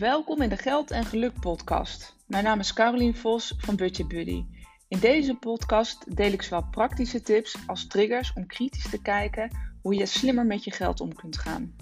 Welkom in de Geld en Geluk podcast. Mijn naam is Carolien Vos van Budget Buddy. In deze podcast deel ik zowel praktische tips als triggers om kritisch te kijken hoe je slimmer met je geld om kunt gaan.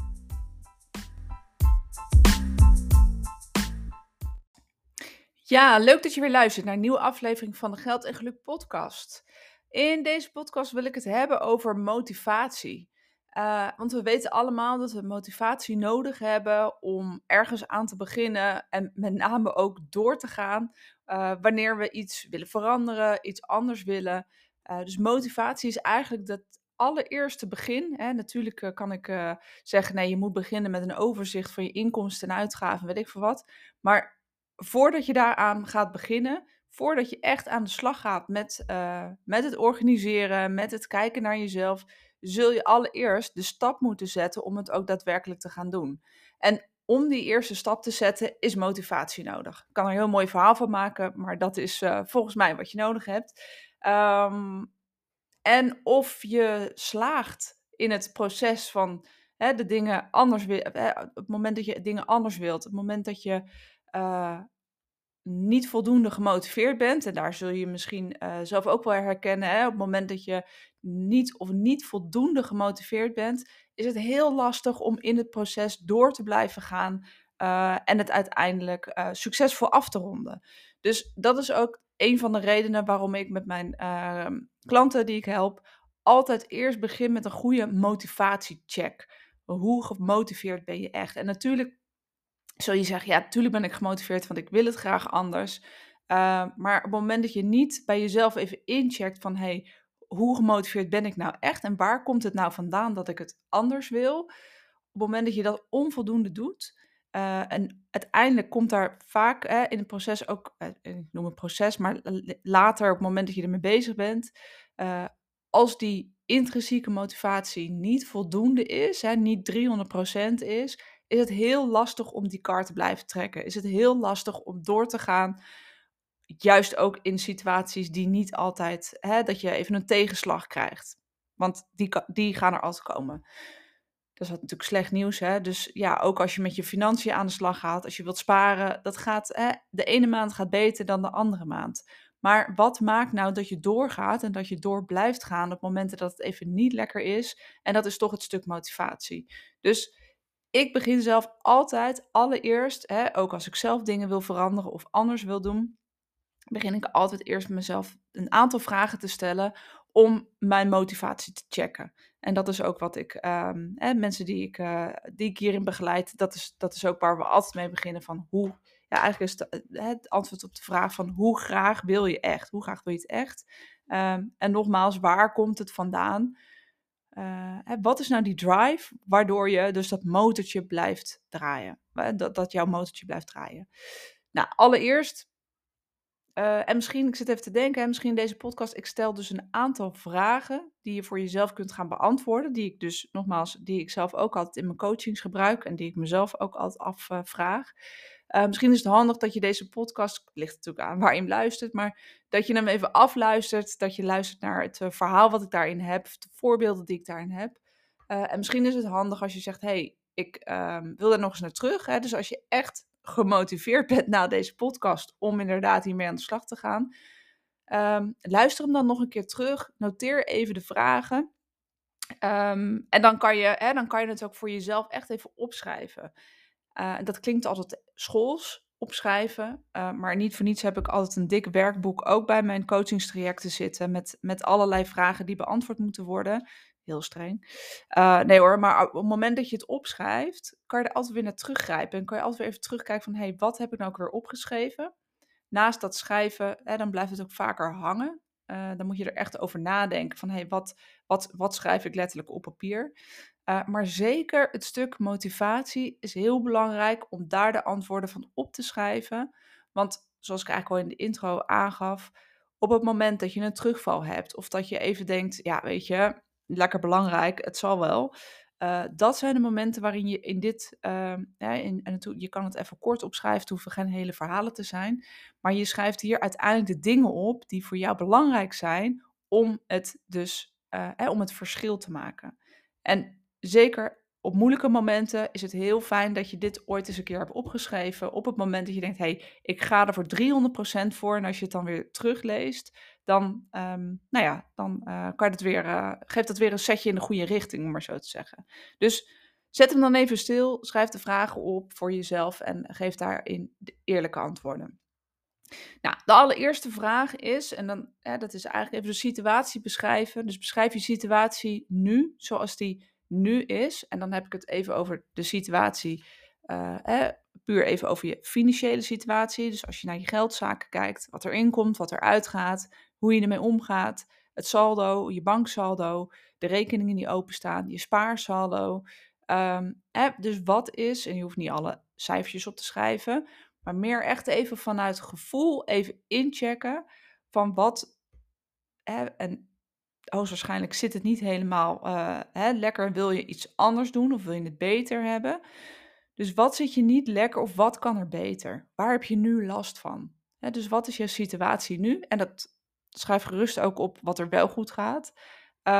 Ja, leuk dat je weer luistert naar een nieuwe aflevering van de Geld en Geluk podcast. In deze podcast wil ik het hebben over motivatie. Uh, want we weten allemaal dat we motivatie nodig hebben om ergens aan te beginnen en met name ook door te gaan uh, wanneer we iets willen veranderen, iets anders willen. Uh, dus motivatie is eigenlijk dat allereerste begin. Hè. Natuurlijk kan ik zeggen, nee, je moet beginnen met een overzicht van je inkomsten en uitgaven, weet ik veel wat. Maar voordat je daaraan gaat beginnen, voordat je echt aan de slag gaat met, met het organiseren, met het kijken naar jezelf zul je allereerst de stap moeten zetten om het ook daadwerkelijk te gaan doen. En om die eerste stap te zetten is motivatie nodig. Ik kan er een heel mooi verhaal van maken, maar dat is uh, volgens mij wat je nodig hebt. Um, en of je slaagt in het proces van hè, de dingen anders wil, op het moment dat je dingen anders wilt, het moment dat je uh, niet voldoende gemotiveerd bent, en daar zul je misschien uh, zelf ook wel herkennen, hè, op het moment dat je niet of niet voldoende gemotiveerd bent, is het heel lastig om in het proces door te blijven gaan uh, en het uiteindelijk uh, succesvol af te ronden. Dus dat is ook een van de redenen waarom ik met mijn ehm, klanten die ik help altijd eerst begin met een goede motivatiecheck. Hoe gemotiveerd ben je echt? En natuurlijk zul je zeggen, ja, natuurlijk ben ik gemotiveerd, want ik wil het graag anders. Uh, maar op het moment dat je niet bij jezelf even incheckt van, hey, hoe gemotiveerd ben ik nou echt en waar komt het nou vandaan dat ik het anders wil? Op het moment dat je dat onvoldoende doet, uh, en uiteindelijk komt daar vaak in het proces ook, uh, ik noem het proces, maar later op het moment dat je ermee bezig bent, als die intrinsieke motivatie niet voldoende is, hè, niet 300% is, is het heel lastig om die kar te blijven trekken. Is het heel lastig om door te gaan. Juist ook in situaties die niet altijd, hè, dat je even een tegenslag krijgt. Want die, die gaan er altijd komen. Dat is natuurlijk slecht nieuws. Hè? Dus ja, ook als je met je financiën aan de slag gaat, als je wilt sparen, dat gaat, hè, de ene maand gaat beter dan de andere maand. Maar wat maakt nou dat je doorgaat en dat je door blijft gaan op momenten dat het even niet lekker is? En dat is toch het stuk motivatie. Dus ik begin zelf altijd allereerst, hè, ook als ik zelf dingen wil veranderen of anders wil doen, begin ik altijd eerst mezelf een aantal vragen te stellen om mijn motivatie te checken. En dat is ook wat ik, hè, mensen die ik, uh, die ik hierin begeleid, dat is, dat is ook waar we altijd mee beginnen van hoe, ja eigenlijk is het, eh, het antwoord op de vraag van hoe graag wil je echt? Hoe graag wil je het echt? Um, en nogmaals, waar komt het vandaan? Uh, wat is nou die drive waardoor je dus dat motortje blijft draaien? Dat, dat jouw motortje blijft draaien. Nou, allereerst, uh, en misschien, ik zit even te denken, misschien in deze podcast, ik stel dus een aantal vragen die je voor jezelf kunt gaan beantwoorden. Die ik dus, nogmaals, die ik zelf ook altijd in mijn coachings gebruik en die ik mezelf ook altijd afvraag. Uh, misschien is het handig dat je deze podcast, ligt natuurlijk aan waar je hem luistert, maar dat je hem even afluistert, dat je luistert naar het uh, verhaal wat ik daarin heb, de voorbeelden die ik daarin heb. Uh, en misschien is het handig als je zegt, hey, ik um, wil er nog eens naar terug. Hè? Dus als je echt gemotiveerd bent na deze podcast om inderdaad hiermee aan de slag te gaan, um, luister hem dan nog een keer terug, noteer even de vragen. Um, en dan kan, je, hè, dan kan je het ook voor jezelf echt even opschrijven. Uh, dat klinkt altijd schools, opschrijven. Uh, maar niet voor niets heb ik altijd een dik werkboek ook bij mijn coachingstrajecten zitten. Met, met allerlei vragen die beantwoord moeten worden. Heel streng. Uh, nee hoor, maar op het moment dat je het opschrijft, kan je er altijd weer naar teruggrijpen. En kan je altijd weer even terugkijken van, hé, hey, wat heb ik nou ook weer opgeschreven? Naast dat schrijven, hè, dan blijft het ook vaker hangen. Uh, dan moet je er echt over nadenken van, hé, hey, wat, wat, wat schrijf ik letterlijk op papier? Uh, maar zeker het stuk motivatie is heel belangrijk om daar de antwoorden van op te schrijven. Want zoals ik eigenlijk al in de intro aangaf, op het moment dat je een terugval hebt of dat je even denkt, ja weet je, lekker belangrijk, het zal wel. Uh, dat zijn de momenten waarin je in dit, uh, in, en het, je kan het even kort opschrijven, het hoeven geen hele verhalen te zijn, maar je schrijft hier uiteindelijk de dingen op die voor jou belangrijk zijn om het dus, uh, om het verschil te maken. En zeker op moeilijke momenten is het heel fijn dat je dit ooit eens een keer hebt opgeschreven. Op het moment dat je denkt, hé, hey, ik ga er voor 300% voor. En als je het dan weer terugleest, dan, ehm, nou ja, dan uh, je het weer, uh, geeft dat weer een setje in de goede richting, om maar zo te zeggen. Dus zet hem dan even stil, schrijf de vragen op voor jezelf en geef daarin de eerlijke antwoorden. Nou, de allereerste vraag is, en dan, dat is eigenlijk even de situatie beschrijven. Dus beschrijf je situatie nu, zoals die nu is. En dan heb ik het even over de situatie, uh, puur even over je financiële situatie. Dus als je naar je geldzaken kijkt, wat erin komt, wat eruit gaat, hoe je ermee omgaat, het saldo, je banksaldo, de rekeningen die openstaan, je spaarsaldo. Um, dus wat is, en je hoeft niet alle cijfertjes op te schrijven, maar meer echt even vanuit gevoel even inchecken van wat. En hoogstwaarschijnlijk zit het niet helemaal uh, hè, lekker. Wil je iets anders doen of wil je het beter hebben? Dus wat zit je niet lekker of wat kan er beter? Waar heb je nu last van? Dus wat is je situatie nu? En dat schrijf gerust ook op wat er wel goed gaat. Uh,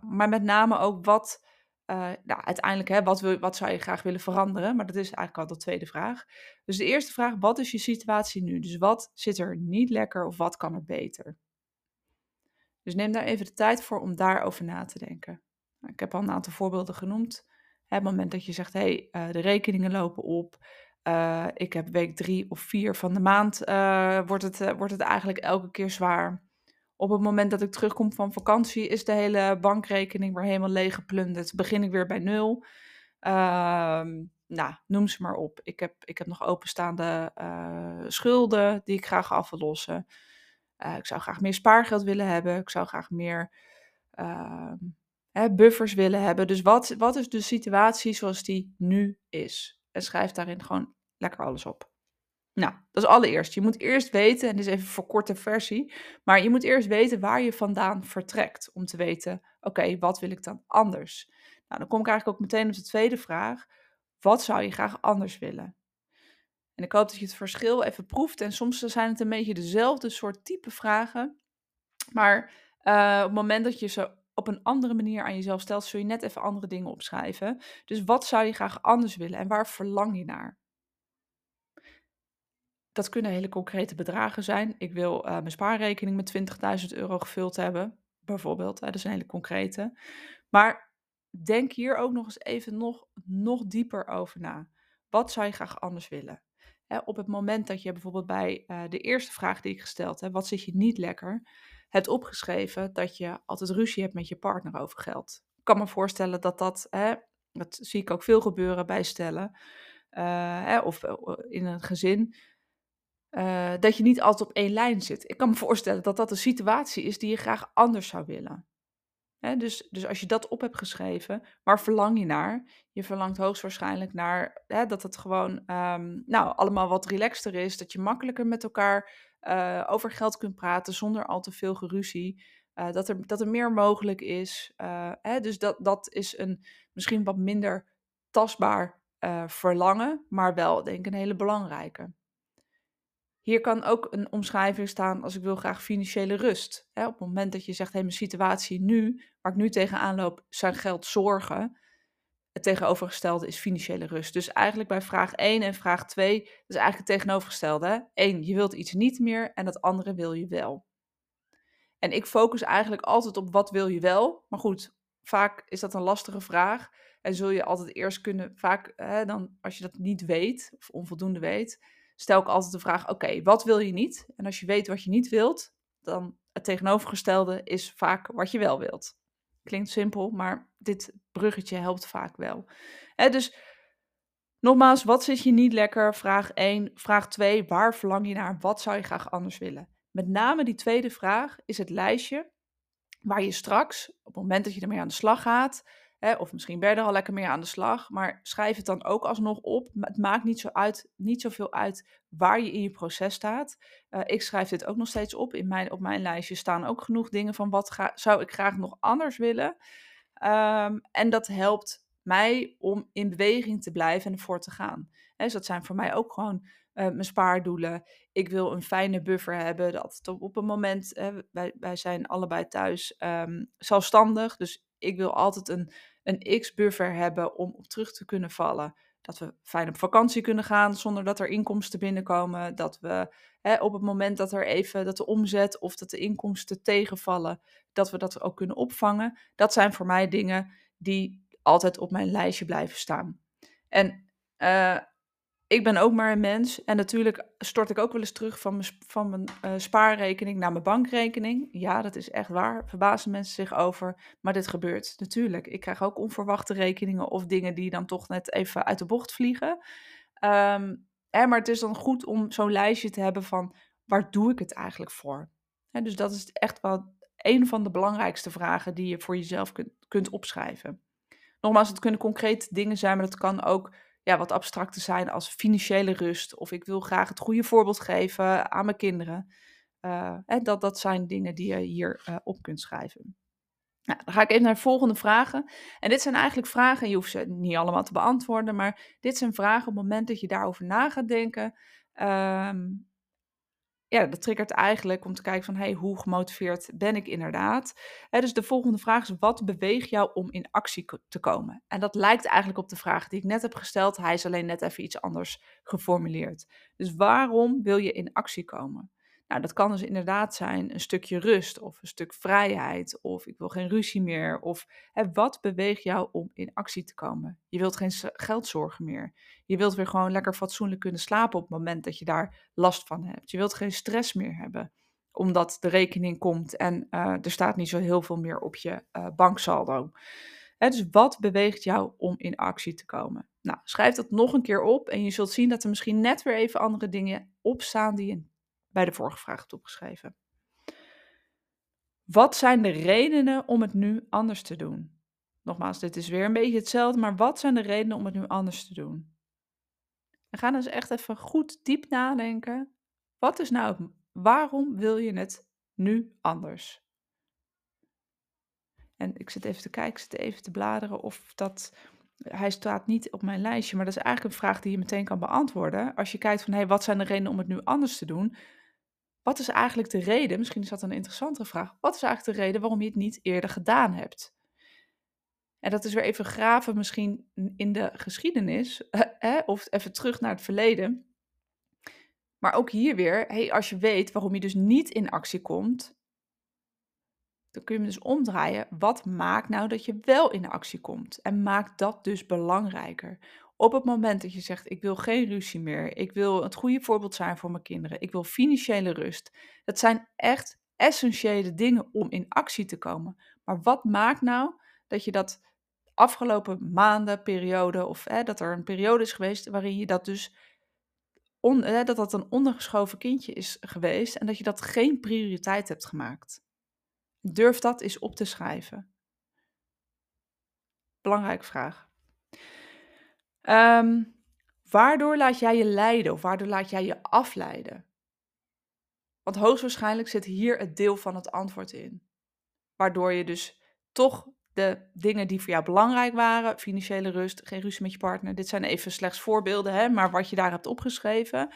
maar met name ook wat uh, nou, uiteindelijk, hè, wat, wil, wat zou je graag willen veranderen? Maar dat is eigenlijk al de tweede vraag. Dus de eerste vraag, wat is je situatie nu? Dus wat zit er niet lekker of wat kan er beter? Dus neem daar even de tijd voor om daarover na te denken. Nou, ik heb al een aantal voorbeelden genoemd. Het moment dat je zegt, hé, hey, uh, de rekeningen lopen op. Uh, ik heb week drie of vier van de maand, wordt, het, wordt het eigenlijk elke keer zwaar. Op het moment dat ik terugkom van vakantie, is de hele bankrekening weer helemaal leeg geplunderd. Begin ik weer bij nul. Uh, nou, noem ze maar op. Ik heb, ik heb nog openstaande schulden die ik graag af wil lossen. Uh, ik zou graag meer spaargeld willen hebben. Ik zou graag meer ehm, buffers willen hebben. Dus wat, wat is de situatie zoals die nu is? En schrijf daarin gewoon lekker alles op. Nou, dat is allereerst. Je moet eerst weten, en dit is even voor korte versie, maar je moet eerst weten waar je vandaan vertrekt. Om te weten, oké, wat wil ik dan anders? Nou, dan kom ik eigenlijk ook meteen op de tweede vraag. Wat zou je graag anders willen? En ik hoop dat je het verschil even proeft. En soms zijn het een beetje dezelfde soort type vragen. Maar uh, op het moment dat je ze op een andere manier aan jezelf stelt, zul je net even andere dingen opschrijven. Dus wat zou je graag anders willen en waar verlang je naar? Dat kunnen hele concrete bedragen zijn. Ik wil uh, mijn spaarrekening met 20.000 euro gevuld hebben, bijvoorbeeld. Hè, dat is een hele concrete. Maar denk hier ook nog eens even nog, nog dieper over na. Wat zou je graag anders willen? Hè, op het moment dat je bijvoorbeeld bij uh, de eerste vraag die ik gesteld heb, wat zit je niet lekker, hebt opgeschreven dat je altijd ruzie hebt met je partner over geld. Ik kan me voorstellen dat dat, hè, dat zie ik ook veel gebeuren bij stellen, uh, hè, of in een gezin, dat je niet altijd op één lijn zit. Ik kan me voorstellen dat dat een situatie is die je graag anders zou willen. Dus, dus als je dat op hebt geschreven, waar verlang je naar? Je verlangt hoogstwaarschijnlijk naar dat het gewoon um, nou, allemaal wat relaxter is. Dat je makkelijker met elkaar uh, over geld kunt praten zonder al te veel geruzie. Uh, dat, er, dat er meer mogelijk is. Hè, dus dat, dat is een misschien wat minder tastbaar verlangen, maar wel denk ik een hele belangrijke. Hier kan ook een omschrijving staan als ik wil graag financiële rust. op het moment dat je zegt, hey, mijn situatie nu, waar ik nu tegenaan loop, zijn geld zorgen. Het tegenovergestelde is financiële rust. Dus eigenlijk bij vraag 1 en vraag 2, dat is eigenlijk het tegenovergestelde. Eén, je wilt iets niet meer en het andere wil je wel. En ik focus eigenlijk altijd op wat wil je wel. Maar goed, vaak is dat een lastige vraag. En zul je altijd eerst kunnen, vaak hè, dan, als je dat niet weet of onvoldoende weet, stel ik altijd de vraag: oké, wat wil je niet? En als je weet wat je niet wilt, dan het tegenovergestelde is vaak wat je wel wilt. Klinkt simpel, maar dit bruggetje helpt vaak wel. dus nogmaals, wat zit je niet lekker? Vraag 1. Vraag 2, waar verlang je naar? Wat zou je graag anders willen? Met name die tweede vraag is het lijstje waar je straks, op het moment dat je ermee aan de slag gaat, of misschien ben je er al lekker meer aan de slag, maar schrijf het dan ook alsnog op. Het maakt niet, zo uit, niet zoveel uit waar je in je proces staat. Uh, ik schrijf dit ook nog steeds op. In mijn, op mijn lijstje staan ook genoeg dingen van wat ga, zou ik graag nog anders willen. Um, en dat helpt mij om in beweging te blijven en ervoor te gaan. He, dus dat zijn voor mij ook gewoon uh, mijn spaardoelen. Ik wil een fijne buffer hebben. Dat op, een moment, wij, wij zijn allebei thuis um, zelfstandig. Dus ik wil altijd een, een x-buffer hebben om op terug te kunnen vallen. Dat we fijn op vakantie kunnen gaan zonder dat er inkomsten binnenkomen. Dat we hè, op het moment dat er even dat de omzet of dat de inkomsten tegenvallen, dat we dat ook kunnen opvangen. Dat zijn voor mij dingen die altijd op mijn lijstje blijven staan. En uh, ik ben ook maar een mens. En natuurlijk stort ik ook wel eens terug van mijn, van mijn uh, spaarrekening naar mijn bankrekening. Ja, dat is echt waar. Verbazen mensen zich over. Maar dit gebeurt natuurlijk. Ik krijg ook onverwachte rekeningen of dingen die dan toch net even uit de bocht vliegen. Um, hè, maar het is dan goed om zo'n lijstje te hebben van waar doe ik het eigenlijk voor? Hè, dus dat is echt wel een van de belangrijkste vragen die je voor jezelf kunt, kunt opschrijven. Nogmaals, het kunnen concrete dingen zijn, maar dat kan ook ja, wat abstracter zijn als financiële rust. Of ik wil graag het goede voorbeeld geven aan mijn kinderen. Uh, dat, dat zijn dingen die je hier uh, op kunt schrijven. Nou, dan ga ik even naar de volgende vragen. En dit zijn eigenlijk vragen, je hoeft ze niet allemaal te beantwoorden, maar dit zijn vragen op het moment dat je daarover na gaat denken. Um, ja, dat triggert eigenlijk om te kijken van, hey, hoe gemotiveerd ben ik inderdaad? dus de volgende vraag is, wat beweegt jou om in actie te komen? En dat lijkt eigenlijk op de vraag die ik net heb gesteld. Hij is alleen net even iets anders geformuleerd. Dus waarom wil je in actie komen? Nou, dat kan dus inderdaad zijn een stukje rust of een stuk vrijheid of ik wil geen ruzie meer. Of hè, wat beweegt jou om in actie te komen? Je wilt geen geldzorgen meer. Je wilt weer gewoon lekker fatsoenlijk kunnen slapen op het moment dat je daar last van hebt. Je wilt geen stress meer hebben omdat de rekening komt en uh, er staat niet zo heel veel meer op je uh, banksaldo. Hè, dus wat beweegt jou om in actie te komen? Nou, schrijf dat nog een keer op en je zult zien dat er misschien net weer even andere dingen opstaan die je bij de vorige vraag hebt opgeschreven. Wat zijn de redenen om het nu anders te doen? Nogmaals, dit is weer een beetje hetzelfde, maar wat zijn de redenen om het nu anders te doen? We gaan dus echt even goed diep nadenken. Wat is nou, waarom wil je het nu anders? En ik zit even te kijken, ik zit even te bladeren of dat, hij staat niet op mijn lijstje, maar dat is eigenlijk een vraag die je meteen kan beantwoorden. Als je kijkt van, hé, hey, wat zijn de redenen om het nu anders te doen? Wat is eigenlijk de reden, misschien is dat een interessantere vraag, wat is eigenlijk de reden waarom je het niet eerder gedaan hebt? En dat is weer even graven misschien in de geschiedenis, hè, of even terug naar het verleden. Maar ook hier weer, hey, als je weet waarom je dus niet in actie komt, dan kun je hem dus omdraaien. Wat maakt nou dat je wel in actie komt? En maak dat dus belangrijker. Op het moment dat je zegt: Ik wil geen ruzie meer, ik wil het goede voorbeeld zijn voor mijn kinderen, ik wil financiële rust. Dat zijn echt essentiële dingen om in actie te komen. Maar wat maakt nou dat je dat afgelopen maanden, periode, of hè, dat er een periode is geweest waarin je dat dus dat dat een ondergeschoven kindje is geweest en dat je dat geen prioriteit hebt gemaakt? Durf dat eens op te schrijven. Belangrijke vraag. Um, waardoor laat jij je leiden of waardoor laat jij je afleiden? Want hoogstwaarschijnlijk zit hier het deel van het antwoord in. Waardoor je dus toch de dingen die voor jou belangrijk waren, financiële rust, geen ruzie met je partner, dit zijn even slechts voorbeelden, hè, maar wat je daar hebt opgeschreven.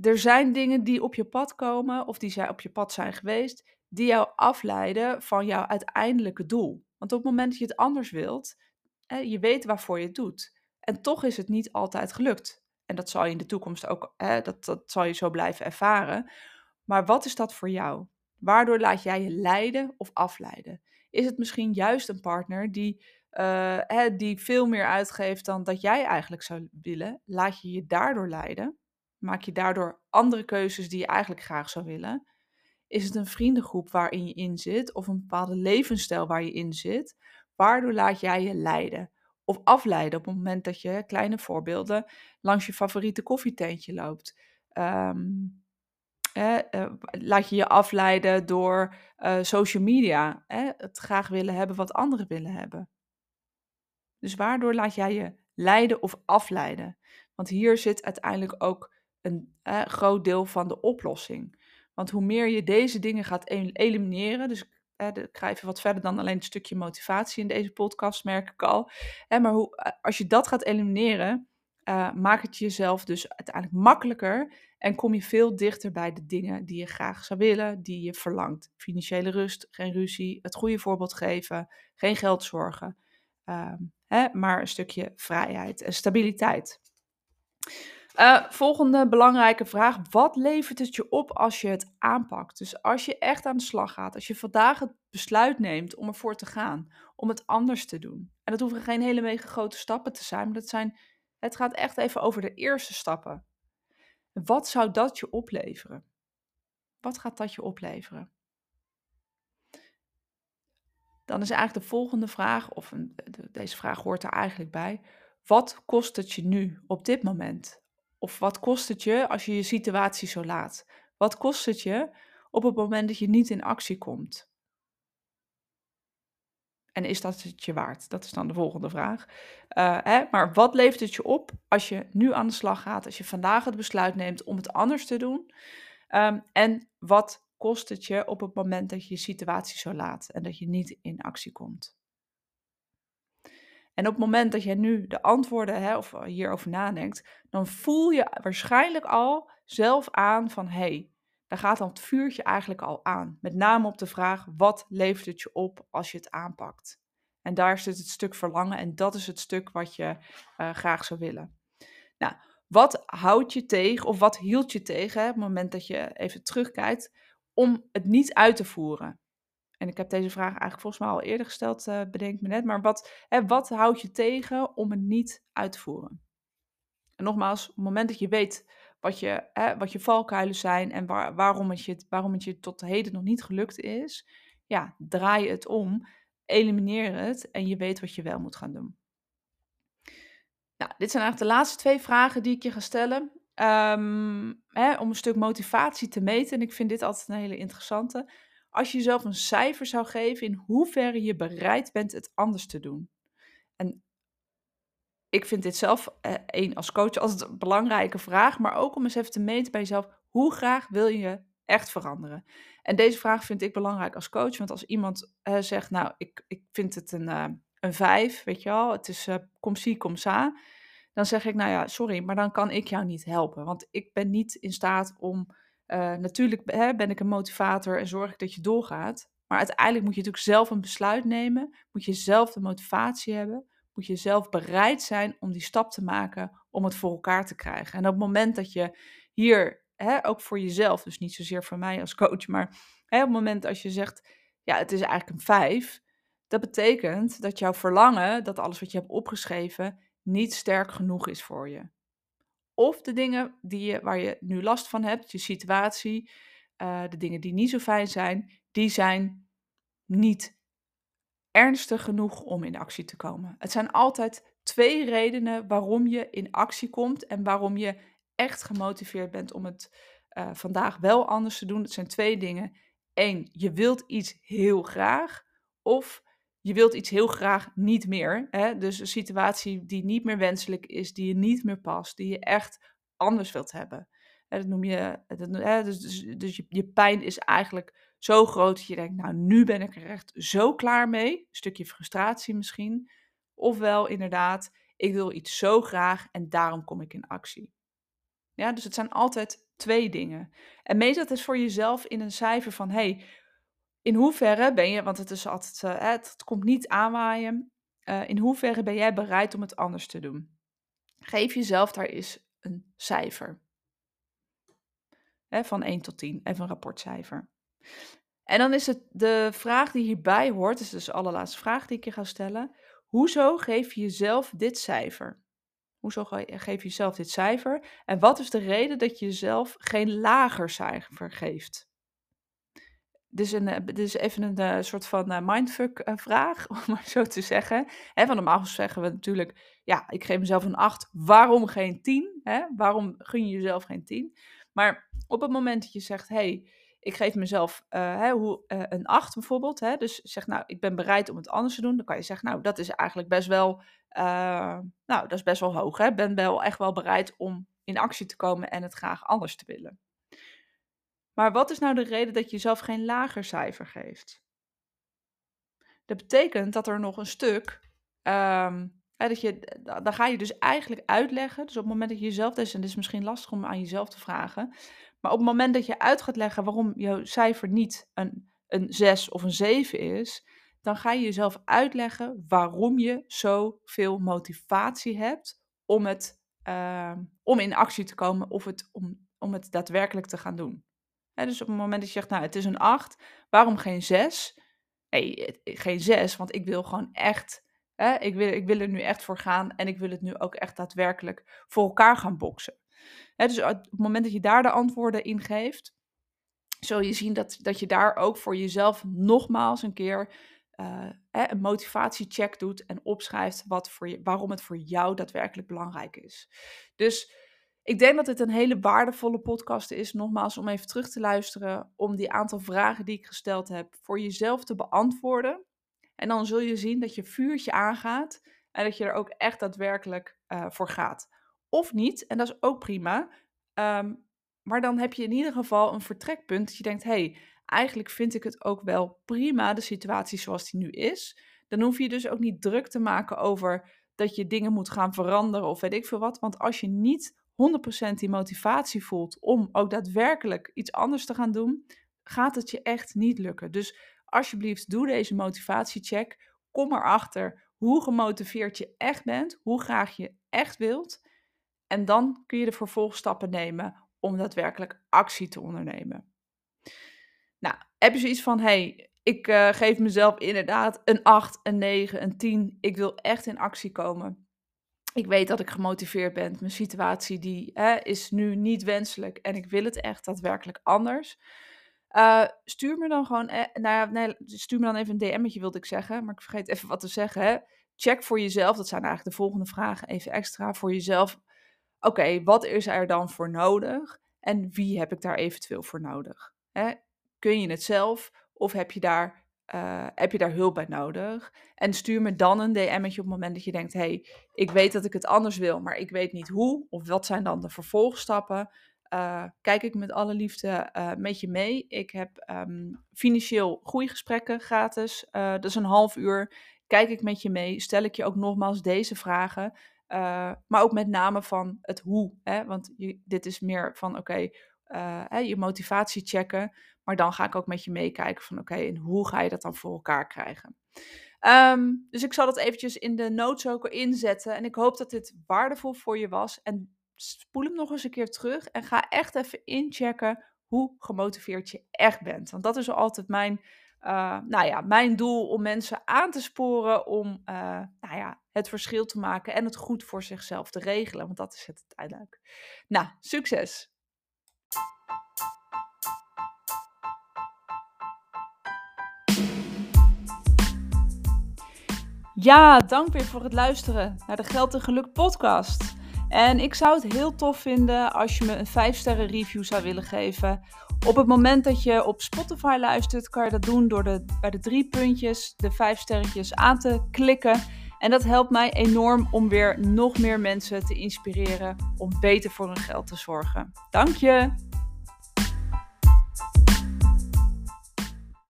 Er zijn dingen die op je pad komen of die zijn op je pad zijn geweest, die jou afleiden van jouw uiteindelijke doel. Want op het moment dat je het anders wilt, je weet waarvoor je het doet. En toch is het niet altijd gelukt. En dat zal je in de toekomst ook, hè, dat, dat zal je zo blijven ervaren. Maar wat is dat voor jou? Waardoor laat jij je leiden of afleiden? Is het misschien juist een partner die, uh, hè, die veel meer uitgeeft dan dat jij eigenlijk zou willen? Laat je je daardoor leiden? Maak je daardoor andere keuzes die je eigenlijk graag zou willen? Is het een vriendengroep waarin je in zit of een bepaalde levensstijl waar je in zit? Waardoor laat jij je leiden of afleiden op het moment dat je, kleine voorbeelden, langs je favoriete koffietentje loopt? Um, laat je je afleiden door uh, social media, het graag willen hebben wat anderen willen hebben. Dus waardoor laat jij je leiden of afleiden? Want hier zit uiteindelijk ook een groot deel van de oplossing. Want hoe meer je deze dingen gaat elimineren, dus ik ga even wat verder dan alleen een stukje motivatie in deze podcast, merk ik al. maar hoe, eh, als je dat gaat elimineren, uh, maakt het jezelf dus uiteindelijk makkelijker en kom je veel dichter bij de dingen die je graag zou willen, die je verlangt. Financiële rust, geen ruzie, het goede voorbeeld geven, geen geldzorgen, uh, hè, maar een stukje vrijheid en stabiliteit. Uh, volgende belangrijke vraag. Wat levert het je op als je het aanpakt? Dus als je echt aan de slag gaat, als je vandaag het besluit neemt om ervoor te gaan, om het anders te doen. En dat hoeven geen hele mega grote stappen te zijn, maar dat zijn, het gaat echt even over de eerste stappen. Wat zou dat je opleveren? Wat gaat dat je opleveren? Dan is eigenlijk de volgende vraag, of een, deze vraag hoort er eigenlijk bij. Wat kost het je nu op dit moment? Of wat kost het je als je je situatie zo laat? Wat kost het je op het moment dat je niet in actie komt? En is dat het je waard? Dat is dan de volgende vraag. Uh, hè? Maar wat levert het je op als je nu aan de slag gaat, als je vandaag het besluit neemt om het anders te doen? Um, en wat kost het je op het moment dat je je situatie zo laat en dat je niet in actie komt? En op het moment dat je nu de antwoorden hè, of hierover nadenkt, dan voel je waarschijnlijk al zelf aan van hé, hey, daar gaat dan het vuurtje eigenlijk al aan. Met name op de vraag, wat levert het je op als je het aanpakt? En daar zit het stuk verlangen en dat is het stuk wat je uh, graag zou willen. Nou, wat houdt je tegen of wat hield je tegen hè, op het moment dat je even terugkijkt om het niet uit te voeren? En ik heb deze vraag eigenlijk volgens mij al eerder gesteld, uh, bedenk me net. Maar wat, hè, wat houdt je tegen om het niet uit te voeren? En nogmaals, op het moment dat je weet wat je, hè, wat je valkuilen zijn en waar, waarom, het je, waarom het je tot heden nog niet gelukt is, ja, draai het om, elimineer het en je weet wat je wel moet gaan doen. Nou, dit zijn eigenlijk de laatste twee vragen die ik je ga stellen. Um, hè, om een stuk motivatie te meten. En ik vind dit altijd een hele interessante. Als je jezelf een cijfer zou geven in hoeverre je bereid bent het anders te doen. En ik vind dit zelf, eh, één als coach, altijd een belangrijke vraag. Maar ook om eens even te meten bij jezelf, hoe graag wil je echt veranderen? En deze vraag vind ik belangrijk als coach. Want als iemand eh, zegt, nou, ik, ik vind het een, uh, een vijf, weet je wel. Het is kom zie, kom sa. Dan zeg ik, nou ja, sorry, maar dan kan ik jou niet helpen. Want ik ben niet in staat om uh, natuurlijk hè, ben ik een motivator en zorg ik dat je doorgaat. Maar uiteindelijk moet je natuurlijk zelf een besluit nemen. Moet je zelf de motivatie hebben. Moet je zelf bereid zijn om die stap te maken om het voor elkaar te krijgen. En op het moment dat je hier, hè, ook voor jezelf, dus niet zozeer voor mij als coach, maar hè, op het moment als je zegt, ja, het is eigenlijk een vijf. Dat betekent dat jouw verlangen, dat alles wat je hebt opgeschreven, niet sterk genoeg is voor je. Of de dingen die je, waar je nu last van hebt, je situatie, uh, de dingen die niet zo fijn zijn, die zijn niet ernstig genoeg om in actie te komen. Het zijn altijd twee redenen waarom je in actie komt en waarom je echt gemotiveerd bent om het uh, vandaag wel anders te doen. Het zijn twee dingen. Eén, je wilt iets heel graag. Of je wilt iets heel graag niet meer. Hè? Dus een situatie die niet meer wenselijk is, die je niet meer past, die je echt anders wilt hebben. Dat noem je, dat, dus, dus, dus je, pijn is eigenlijk zo groot dat je denkt, nou nu ben ik er echt zo klaar mee. Een stukje frustratie misschien. Ofwel inderdaad, ik wil iets zo graag en daarom kom ik in actie. Ja, dus het zijn altijd twee dingen. En dat eens voor jezelf in een cijfer van, hey, in hoeverre ben je, want het is altijd, uh, het, komt niet aanwaaien, uh, in hoeverre ben jij bereid om het anders te doen? Geef jezelf daar eens een cijfer. Hè, van 1 tot 10, even een rapportcijfer. En dan is het de vraag die hierbij hoort, is dus de allerlaatste vraag die ik je ga stellen. Hoezo geef je jezelf dit cijfer? Hoezo geef je jezelf dit cijfer? En wat is de reden dat je jezelf geen lager cijfer geeft? Dus, een, eh, dus even een uh, soort van uh, mindfuck uh, vraag, om maar zo te zeggen. Van normaal zeggen we natuurlijk, ja, ik geef mezelf een 8, waarom geen 10? Hè? Waarom gun je jezelf geen 10? Maar op het moment dat je zegt, hey, ik geef mezelf hoe, een 8 bijvoorbeeld, dus zeg nou, ik ben bereid om het anders te doen, dan kan je zeggen, nou, dat is eigenlijk best wel, nou, dat is best wel hoog. Ik ben wel echt wel bereid om in actie te komen en het graag anders te willen. Maar wat is nou de reden dat je jezelf geen lager cijfer geeft? Dat betekent dat er nog een stuk um, dat je, dan ga je dus eigenlijk uitleggen. Dus op het moment dat je jezelf, dus, en het is misschien lastig om aan jezelf te vragen. Maar op het moment dat je uit gaat leggen waarom jouw cijfer niet een, een 6 of een 7 is, dan ga je jezelf uitleggen waarom je zoveel motivatie hebt om, het, ehm, om in actie te komen of het, om, om het daadwerkelijk te gaan doen. Dus op het moment dat je zegt, nou het is een 8, waarom geen 6? Nee, geen 6, want ik wil gewoon echt, ik, wil, ik wil er nu echt voor gaan en ik wil het nu ook echt daadwerkelijk voor elkaar gaan boksen. Hè, dus op het moment dat je daar de antwoorden in geeft, zul je zien dat, dat je daar ook voor jezelf nogmaals een keer uh, een motivatiecheck doet en opschrijft wat voor je, waarom het voor jou daadwerkelijk belangrijk is. Dus ik denk dat het een hele waardevolle podcast is, nogmaals, om even terug te luisteren, om die aantal vragen die ik gesteld heb voor jezelf te beantwoorden. En dan zul je zien dat je vuurtje aangaat en dat je er ook echt daadwerkelijk uh, voor gaat. Of niet, en dat is ook prima. Um, maar dan heb je in ieder geval een vertrekpunt dat je denkt, hey, eigenlijk vind ik het ook wel prima, de situatie zoals die nu is. Dan hoef je dus ook niet druk te maken over dat je dingen moet gaan veranderen of weet ik veel wat. Want als je niet 100% die motivatie voelt om ook daadwerkelijk iets anders te gaan doen, gaat het je echt niet lukken. Dus alsjeblieft, doe deze motivatiecheck. Kom erachter hoe gemotiveerd je echt bent, hoe graag je echt wilt. En dan kun je de vervolgstappen nemen om daadwerkelijk actie te ondernemen. Nou, heb je zoiets van, hey, ik uh, geef mezelf inderdaad een 8, een 9, een 10. Ik wil echt in actie komen. Ik weet dat ik gemotiveerd ben. Mijn situatie die, hè, is nu niet wenselijk en ik wil het echt daadwerkelijk anders. Uh, stuur me dan gewoon, eh, nou stuur me dan even een DM'tje wilde ik zeggen, maar ik vergeet even wat te zeggen. Hè. Check voor jezelf, dat zijn eigenlijk de volgende vragen, even extra voor jezelf. Oké, wat is er dan voor nodig en wie heb ik daar eventueel voor nodig? Hè? Kun je het zelf of heb je, daar, uh, heb je daar hulp bij nodig? En stuur me dan een DM'tje op het moment dat je denkt: hey, ik weet dat ik het anders wil, maar ik weet niet hoe. Of wat zijn dan de vervolgstappen? Uh, kijk ik met alle liefde uh, met je mee. Ik heb um, financieel groeigesprekken gratis. dat is een half uur. Kijk ik met je mee. Stel ik je ook nogmaals deze vragen. maar ook met name van het hoe. Hè? Want dit is meer van oké, je motivatie checken. Maar dan ga ik ook met je meekijken van oké, en hoe ga je dat dan voor elkaar krijgen? Um, dus ik zal dat eventjes in de notes ook inzetten. En ik hoop dat dit waardevol voor je was. En spoel hem nog eens een keer terug en ga echt even inchecken hoe gemotiveerd je echt bent. Want dat is altijd mijn, uh, nou ja, mijn doel om mensen aan te sporen om uh, nou ja, het verschil te maken en het goed voor zichzelf te regelen. Want dat is het uiteindelijk. Nou, succes! Ja, dank weer voor het luisteren naar de Geld en Geluk podcast. En ik zou het heel tof vinden als je me een 5 sterren review zou willen geven. Op het moment dat je op Spotify luistert, kan je dat doen door de, bij de drie puntjes de 5 sterretjes aan te klikken. En dat helpt mij enorm om weer nog meer mensen te inspireren om beter voor hun geld te zorgen. Dank je!